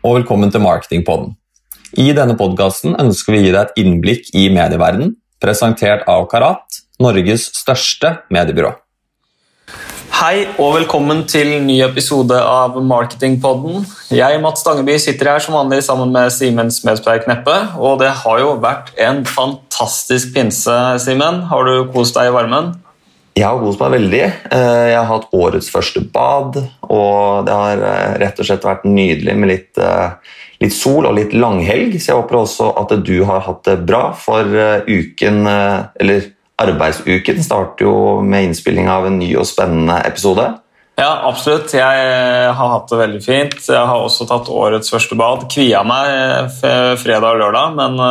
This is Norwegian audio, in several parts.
Og velkommen til Marketingpodden. I denne podkasten ønsker vi å gi deg et innblikk i medieverdenen, presentert av Karat, Norges største mediebyrå. Hei og velkommen til ny episode av Marketingpodden. Jeg Mats Stangeby, sitter her som vanlig sammen med Simen Smedsberg Kneppe. Og det har jo vært en fantastisk pinse, Simen. Har du kost deg i varmen? Jeg har kost meg veldig. Eh, jeg har hatt årets første bad, og det har eh, rett og slett vært nydelig med litt, eh, litt sol og litt langhelg. Så jeg håper også at du har hatt det bra, for uken, eller arbeidsuken starter jo med innspilling av en ny og spennende episode. Ja, absolutt. Jeg har hatt det veldig fint. Jeg har også tatt årets første bad. Kvia meg fredag og lørdag, men,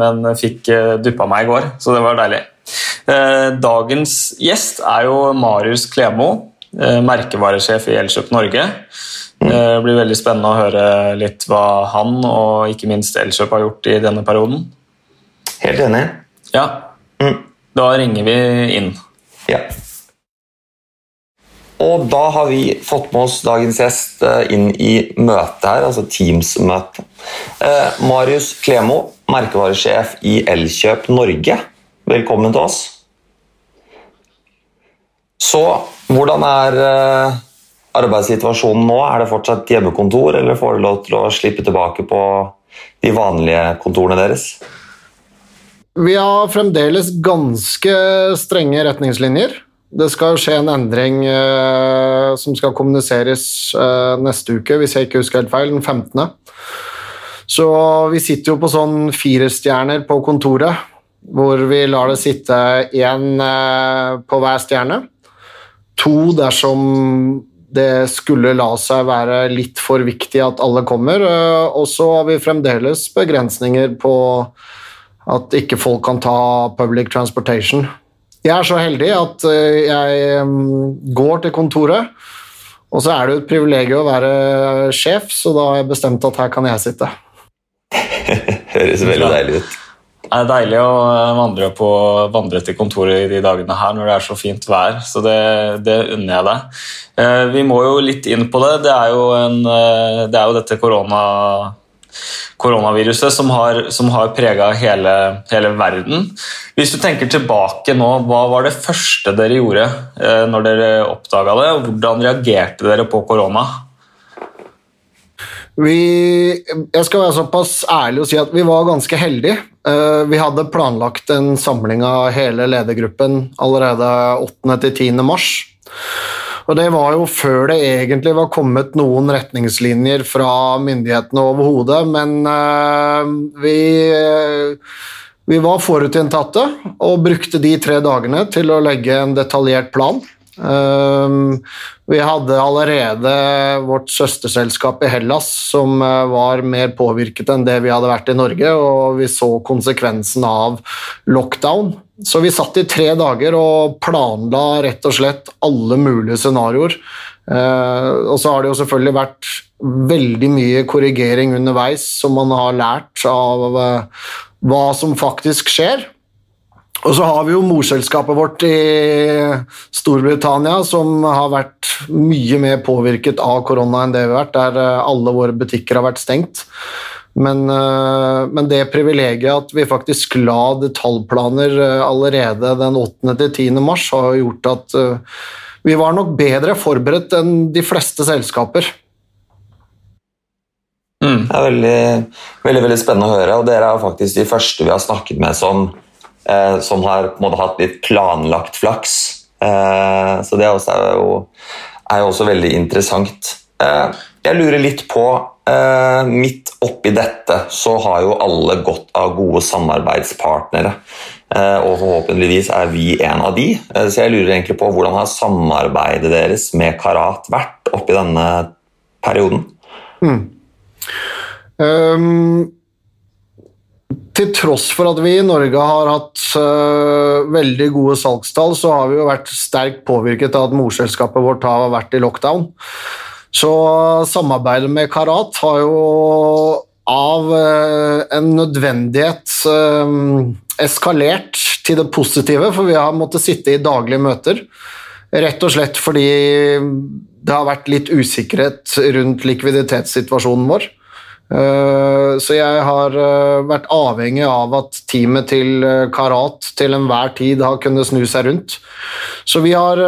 men fikk duppa meg i går, så det var deilig. Eh, dagens gjest er jo Marius Klemo, eh, merkevaresjef i Elkjøp Norge. Mm. Eh, det blir veldig spennende å høre litt hva han og ikke minst Elkjøp har gjort i denne perioden. Helt enig. Ja. Mm. Da ringer vi inn. Ja. Og da har vi fått med oss dagens gjest inn i møtet her, altså Teams-møtet Marius Klemo, merkevaresjef i Elkjøp Norge. Velkommen til oss. Så hvordan er eh, arbeidssituasjonen nå? Er det fortsatt hjemmekontor, eller får du lov til å slippe tilbake på de vanlige kontorene deres? Vi har fremdeles ganske strenge retningslinjer. Det skal skje en endring eh, som skal kommuniseres eh, neste uke, hvis jeg ikke husker helt feil, den 15. Så vi sitter jo på sånn firestjerner på kontoret hvor vi lar det sitte én eh, på hver stjerne. To dersom det skulle la seg være litt for viktig at alle kommer. Eh, og så har vi fremdeles begrensninger på at ikke folk kan ta public transportation. Jeg er så heldig at eh, jeg mm, går til kontoret, og så er det jo et privilegium å være sjef, så da har jeg bestemt at her kan jeg sitte. Høres veldig deilig ut. Det er deilig å eh, vandre, på, vandre til kontoret i de dagene her når det er så fint vær, så det, det unner jeg deg. Eh, vi må jo litt inn på det. Det er jo, en, eh, det er jo dette korona, koronaviruset som har, som har prega hele, hele, verden. Hvis du tenker tilbake nå, hva var det første dere gjorde når dere oppdaga det? og Hvordan reagerte dere på korona? Vi, jeg skal være såpass ærlig og si at vi var ganske heldige. Eh, vi hadde planlagt en samling av hele ledergruppen allerede 8.-10. mars. Og Det var jo før det egentlig var kommet noen retningslinjer fra myndighetene overhodet, men uh, vi, vi var forutinntatte og brukte de tre dagene til å legge en detaljert plan. Uh, vi hadde allerede vårt søsterselskap i Hellas som eh, var mer påvirket enn det vi hadde vært i Norge, og vi så konsekvensen av lockdown. Så vi satt i tre dager og planla rett og slett alle mulige scenarioer. Eh, og så har det jo selvfølgelig vært veldig mye korrigering underveis som man har lært av eh, hva som faktisk skjer. Og så har vi jo morselskapet vårt i Storbritannia, som har vært mye mer påvirket av korona enn det vi har vært, der eh, alle våre butikker har vært stengt. Men, eh, men det privilegiet at vi faktisk la detaljplaner eh, allerede den 8. til 10. mars, har gjort at vi var nok bedre forberedt enn de fleste selskaper. Mm. Det er veldig, veldig, veldig spennende å høre, og dere er faktisk de første vi har snakket med som eh, som har på en måte hatt litt planlagt flaks. Eh, så det også er, jo, er jo også veldig interessant. Eh, jeg lurer litt på eh, Midt oppi dette så har jo alle godt av gode samarbeidspartnere. Eh, og forhåpentligvis er vi en av de. Eh, så jeg lurer egentlig på hvordan har samarbeidet deres med Karat vært oppi denne perioden? Mm. Um, til tross for at vi i Norge har hatt uh, veldig gode salgstall, så har vi jo vært sterkt påvirket av at morselskapet vårt har vært i lockdown. Så samarbeidet med Karat har jo av uh, en nødvendighet uh, eskalert til det positive, for vi har måttet sitte i daglige møter. Rett og slett fordi det har vært litt usikkerhet rundt likviditetssituasjonen vår. Eh, så jeg har eh, vært avhengig av at teamet til eh, Karat til enhver tid har kunnet snu seg rundt. Så vi har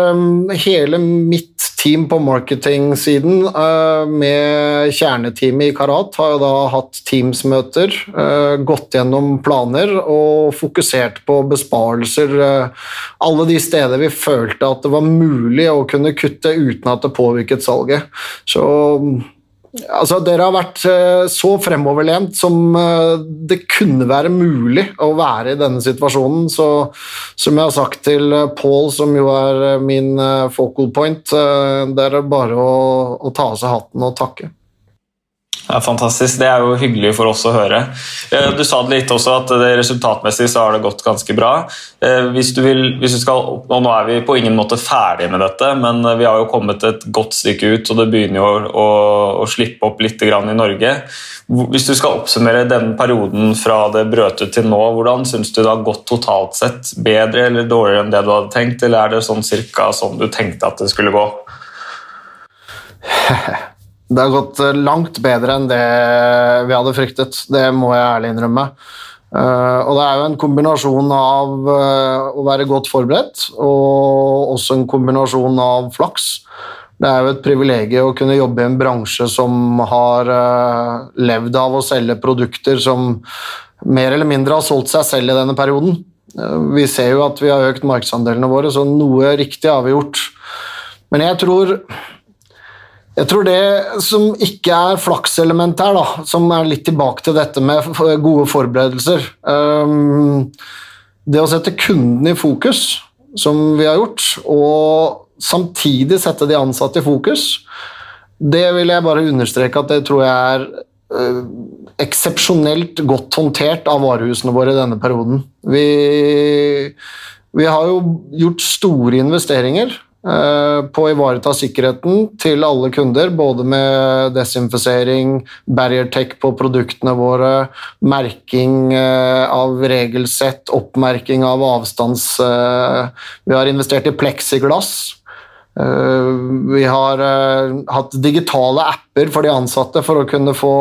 hele mitt team på marketing-siden med kjerneteamet i Karat har jo da hatt Teams-møter, gått gjennom planer og fokusert på besparelser alle de steder vi følte at det var mulig å kunne kutte uten at det påvirket salget. Så Altså, dere har vært eh, så fremoverlent som eh, det kunne være mulig å være i denne situasjonen. Så som jeg har sagt til eh, Paul, som jo er min focal point, det er bare å, å ta av seg hatten og takke. Ja, fantastisk. Det er jo hyggelig for oss å høre. Eh, du sa det litt også at resultatmessig så har det gått ganske bra. Eh, hvis du vil, hvis du skal, og Nå er vi på ingen måte ferdige med dette, men vi har jo kommet et godt stykke ut, og det begynner jo å, å slippe opp litt i Norge. Hvis du skal oppsummere denne perioden fra det brøt ut til nå, hvordan syns du det har gått totalt sett? Bedre eller dårligere enn det du hadde tenkt, eller er det sånn cirka sånn du tenkte at det skulle gå? Det har gått eh, langt bedre enn det vi hadde fryktet. Det må jeg ærlig innrømme. Uh, og det er jo en kombinasjon av uh, å være godt forberedt og også en kombinasjon av flaks. Det er jo et privilegium å kunne jobbe i en bransje som har levd av å selge produkter som mer eller mindre har solgt seg selv i denne perioden. vi ser jo at vi har økt markedsandelene våre, så noe riktig har vi gjort. Men jeg tror jeg tror det som ikke er flakselement her, da, som er litt tilbake til dette med gode forberedelser um, Det å sette kunden i fokus, som vi har gjort, og samtidig sette de ansatte i fokus, det vil jeg bare understreke at det tror jeg er uh, eksepsjonelt godt håndtert av varehusene våre i denne perioden. Vi, vi har jo gjort store investeringer Eh, på å ivareta sikkerheten til alle kunder, både med desinfisering, barrier tech på produktene våre, merking eh, av regelsett, oppmerking av avstands... Eh, vi har investert i pleksiglass. Vi har hatt digitale apper for de ansatte for å kunne få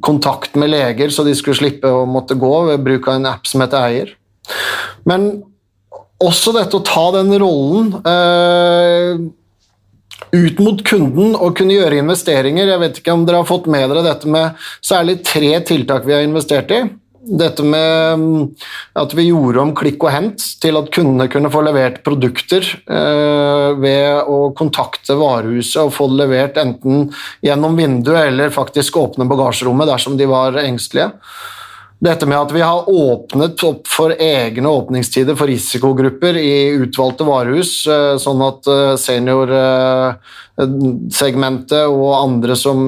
kontakt med leger, så de skulle slippe å måtte gå ved bruk av en app som heter Eier. Men også dette å ta den rollen eh, ut mot kunden og kunne gjøre investeringer. Jeg vet ikke om dere har fått med dere dette med særlig tre tiltak vi har investert i. Dette med mm, at vi gjorde om klikk og hent til at kundene kunne få levert produkter eh, ved å kontakte varehuset og få det levert enten gjennom vinduet eller faktisk åpne bagasjerommet dersom de var engstelige. Dette med at vi har åpnet opp for egne åpningstider for risikogrupper i utvalgte varehus, eh, sånn at eh, seniorsegmentet eh, og andre som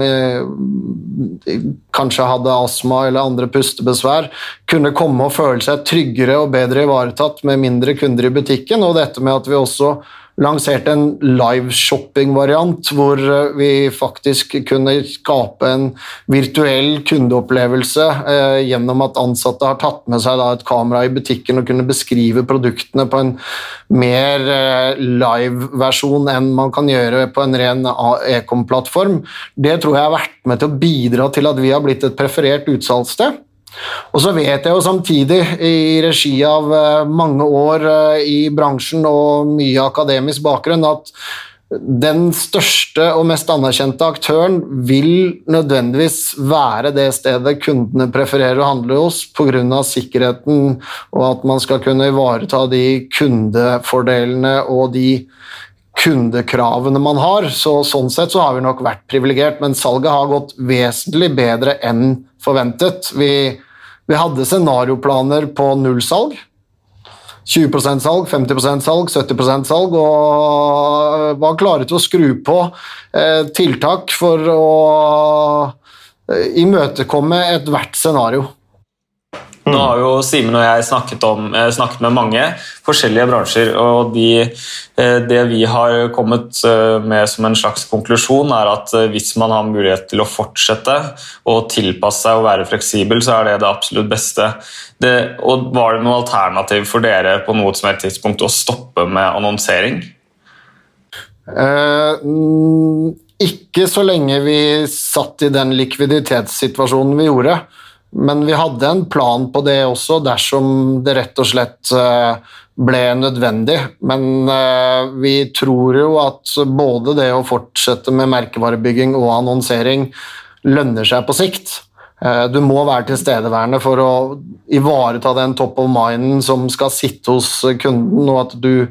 kanskje hadde astma eller andre pustebesvær, kunne komme og føle seg tryggere og bedre ivaretatt med mindre kunder i butikken, og dette med at vi også lanserte en liveshopping-variant hvor eh, vi faktisk kunne skape en virtuell kundeopplevelse eh, gjennom at ansatte har tatt med seg da, et kamera i butikken og kunne beskrive produktene på en mer eh, live-versjon enn man kan gjøre på en ren ekom-plattform. Det tror jeg har vært med til å bidra til at vi har blitt et preferert utsalgssted. Og så vet jeg jo samtidig, i regi av eh, mange år eh, i bransjen og mye akademisk bakgrunn, at den største og mest anerkjente aktøren vil nødvendigvis være det stedet kundene prefererer å handle hos pga. sikkerheten og at man skal kunne ivareta de kundefordelene og de kundekravene man har. Så, sånn sett så har vi nok vært privilegert, men salget har gått vesentlig bedre enn forventet. Vi, vi hadde scenarioplaner på nullsalg. 20% salg, 50% salg, 70% salg, og var klare til å skru på eh, tiltak for å eh, imøtekomme ethvert scenario. Nå mm. har jo Simen og jeg snakket, om, eh, snakket, med mange forskjellige bransjer, og de, eh, det vi har kommet eh, med som en slags konklusjon, er at hvis man har mulighet til å fortsette å tilpasse seg og være fleksibel, så er det det absolutt beste. Det, og Var det noe alternativ for dere på noe som helst tidspunkt å stoppe med annonsering? Eh, ikke så lenge vi satt i den likviditetssituasjonen vi gjorde. Men vi hadde en plan på det også, dersom det rett og slett eh, ble nødvendig. Men eh, vi tror jo at både det å fortsette med merkevarebygging og annonsering lønner seg på sikt. Eh, du må være tilstedeværende for å ivareta den top of minden som skal sitte hos kunden, og at du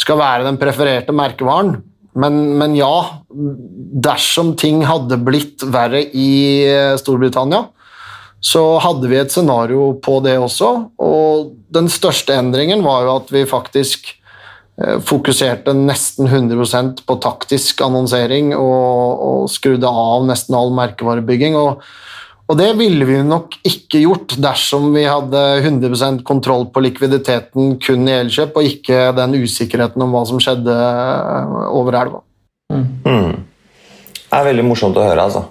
skal være den prefererte merkevaren. Men, men, ja, dersom ting hadde blitt verre i Storbritannia, så hadde vi et scenario på det også. Og den største endringen var jo at vi faktisk eh, fokuserte nesten 100% på taktisk annonsering og, og skrudde av nesten all merkevarebygging. Og, og, det ville vi nok ikke gjort dersom vi hadde 100% kontroll på likviditeten kun i Elkjøp, og ikke den usikkerheten om hva som skjedde eh, over elva. Mm. Mm. Det er veldig morsomt å høre, altså.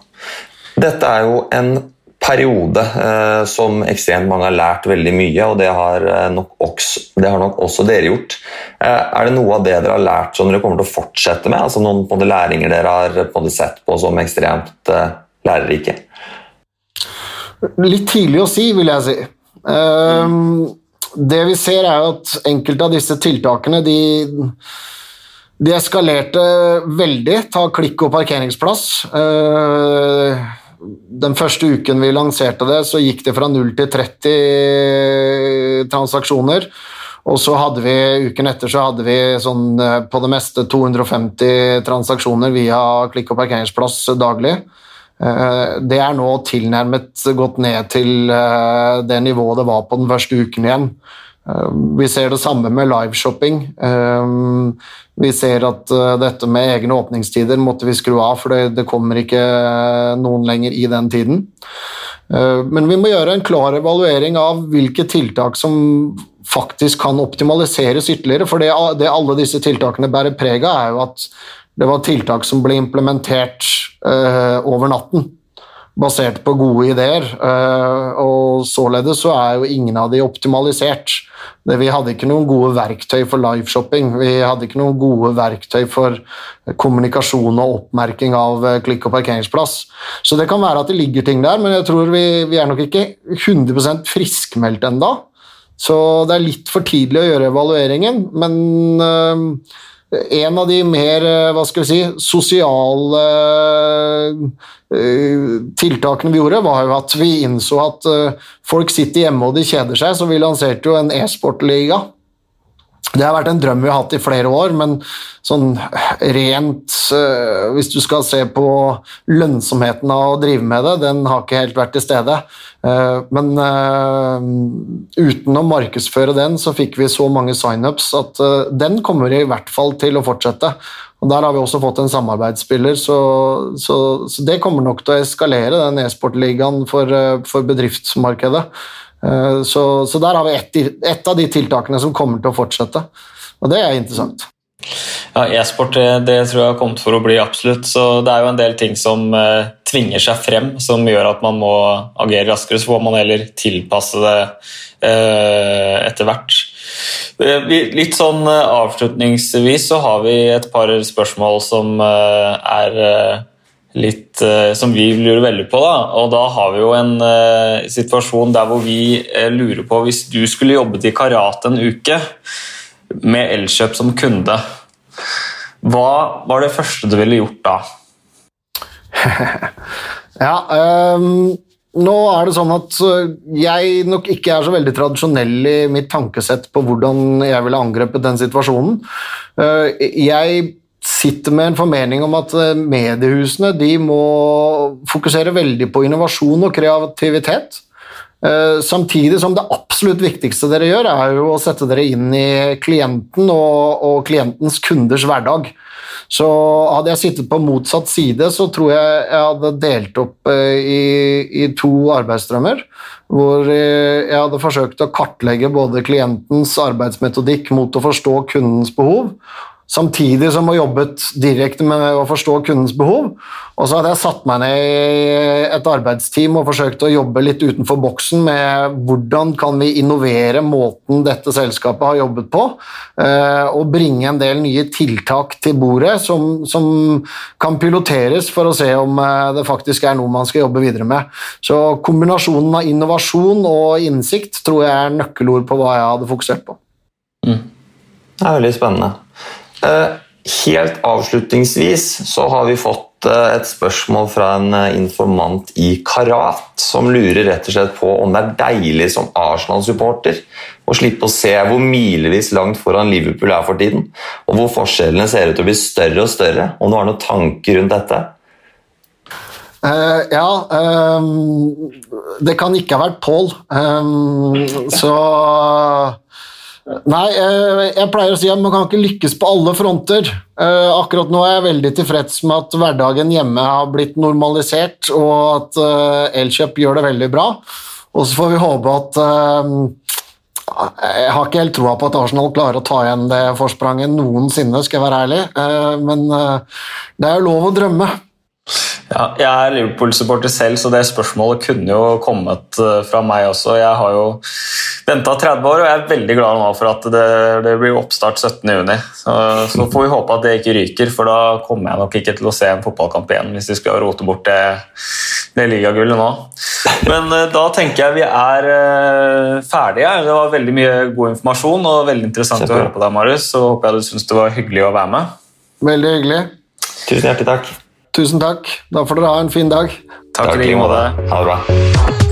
Dette er jo en periode eh, som ekstremt mange har lært veldig mye, og det har, eh, nok også, det har nok også dere gjort. Eh, er det noe av det dere har lært som dere kommer til å fortsette med? Altså Noen på læringer dere har på sett på som ekstremt eh, lærerike? Litt tidlig å si, vil jeg si. Um, det vi ser, er at enkelte av disse tiltakene de, de eskalerte veldig. Ta klikk og parkeringsplass. Uh, den første uken vi lanserte det, så gikk det fra 0 til 30 transaksjoner. Og så hadde vi uken etter så hadde vi sånn eh, på det meste 250 transaksjoner via klikk og parkeringsplass daglig. Eh, det er nå tilnærmet gått ned til eh, det nivået det var på den første uken igjen. Vi ser det samme med liveshopping. Vi ser at uh, dette med egne åpningstider måtte vi skru av, for det, kommer ikke noen lenger i den tiden. Men vi må gjøre en klar evaluering av hvilke tiltak som faktisk kan optimaliseres ytterligere. For det alle disse tiltakene bærer preg av, er jo at det var tiltak som ble implementert over natten basert på gode ideer. Og således så er jo ingen av de optimalisert. Vi hadde ikke noen gode verktøy for liveshopping. Vi hadde ikke noen gode verktøy for kommunikasjon og oppmerking av eh, klikk- og parkeringsplass. Så det kan være at det ligger ting der, men jeg tror vi, vi er nok ikke 100% friskmeldt ennå. Så det er litt for tidlig å gjøre evalueringen, men øh, en av de mer eh, hva skal vi si, sosiale eh, tiltakene vi gjorde, var jo at vi innså at eh, folk sitter hjemme og de kjeder seg, så vi lanserte jo en e-sportliga det har vært en drøm vi har hatt i flere år, men sånn rent uh, Hvis du skal se på lønnsomheten av å drive med det, den har ikke helt vært til stede. Uh, men uh, uten å markedsføre den, så fikk vi så mange signups at den kommer i hvert fall til å fortsette. Og Der har vi også fått en samarbeidsspiller, så, så, så det kommer nok til å eskalere, den e-sportligaen for, for bedriftsmarkedet. Eh, så, så, der har vi ett et av de tiltakene som kommer til å fortsette, og det er interessant. Ja, E-sport det tror jeg har kommet for å bli absolutt. så Det er jo en del ting som eh, tvinger seg frem, som gjør at man må agere raskere. Så får man heller tilpasse det eh, etter hvert. Uh, litt sånn avslutningsvis så har vi et par spørsmål som er litt uh, som vi lurer veldig på. Da. Og da har vi jo en uh, situasjon der hvor vi uh, lurer på Hvis du skulle jobbet i Karat en uke med Elkjøp som kunde, hva var det første du ville gjort da? ja, um, nå er det sånn at jeg nok ikke er så veldig tradisjonell i mitt tankesett på hvordan jeg ville angrepet den situasjonen. Jeg sitter med en formening om at eh, mediehusene de må fokusere veldig på innovasjon og kreativitet. Eh, samtidig som det absolutt viktigste dere gjør, er jo å sette dere inn i klienten og, og klientens kunders hverdag. Så hadde jeg sittet på motsatt side, så tror jeg jeg hadde delt opp eh, i, i to arbeidsstrømmer. Hvor jeg hadde forsøkt å kartlegge både klientens arbeidsmetodikk mot å forstå kundens behov, samtidig som å jobbet direkte med å forstå kundens behov. Og så hadde jeg satt meg ned i et arbeidsteam og forsøkt å jobbe litt utenfor boksen med hvordan kan vi innovere måten dette selskapet har jobbet på, eh, og bringe en del nye tiltak til bordet som, som kan piloteres for å se om eh, det faktisk er noe man skal jobbe videre med. Så kombinasjonen av innovasjon og innsikt tror jeg er nøkkelord på hva jeg hadde fokusert på. Mm. Det er veldig spennende. Eh, helt avslutningsvis så har vi fått eh, et spørsmål fra en eh, informant i Karat som lurer rett og slett på om det er deilig som Arsenal-supporter å slippe å se hvor milevis langt foran Liverpool er for tiden, og hvor forskjellene ser ut til å bli større og større. Om du har noen tanker rundt dette? Uh, ja um, Det kan ikke ha vært Paul. Um, så Nei, eh, jeg pleier å si at man kan ikke lykkes på alle fronter. Eh, akkurat nå er jeg veldig tilfreds med at hverdagen hjemme har blitt normalisert, og at eh, Elkjøp gjør det veldig bra. Og så får vi håpe at Jeg har ikke helt troa på at Arsenal klarer å ta igjen det forspranget noensinne, skal jeg være ærlig, men det er jo lov å drømme. Ja, jeg er Liverpool-supporter selv, så det spørsmålet kunne jo kommet eh, fra meg også. Jeg har jo venta 30 år, og jeg er veldig glad nå for at det, det blir oppstart 17.6. Så, så får vi håpe at det ikke ryker, for da kommer jeg nok ikke til å se en fotballkamp igjen hvis de skal rote bort det, det ligagullet nå. Men uh, da tenker jeg vi er uh, ferdige. Det var veldig mye god informasjon og veldig interessant å høre på deg, Marius. Så håper jeg du syns det var hyggelig å være med. Veldig hyggelig. Tusen hjertelig takk. Tusen takk. Da får dere ha en fin dag. Takk i like måte. Ha det bra.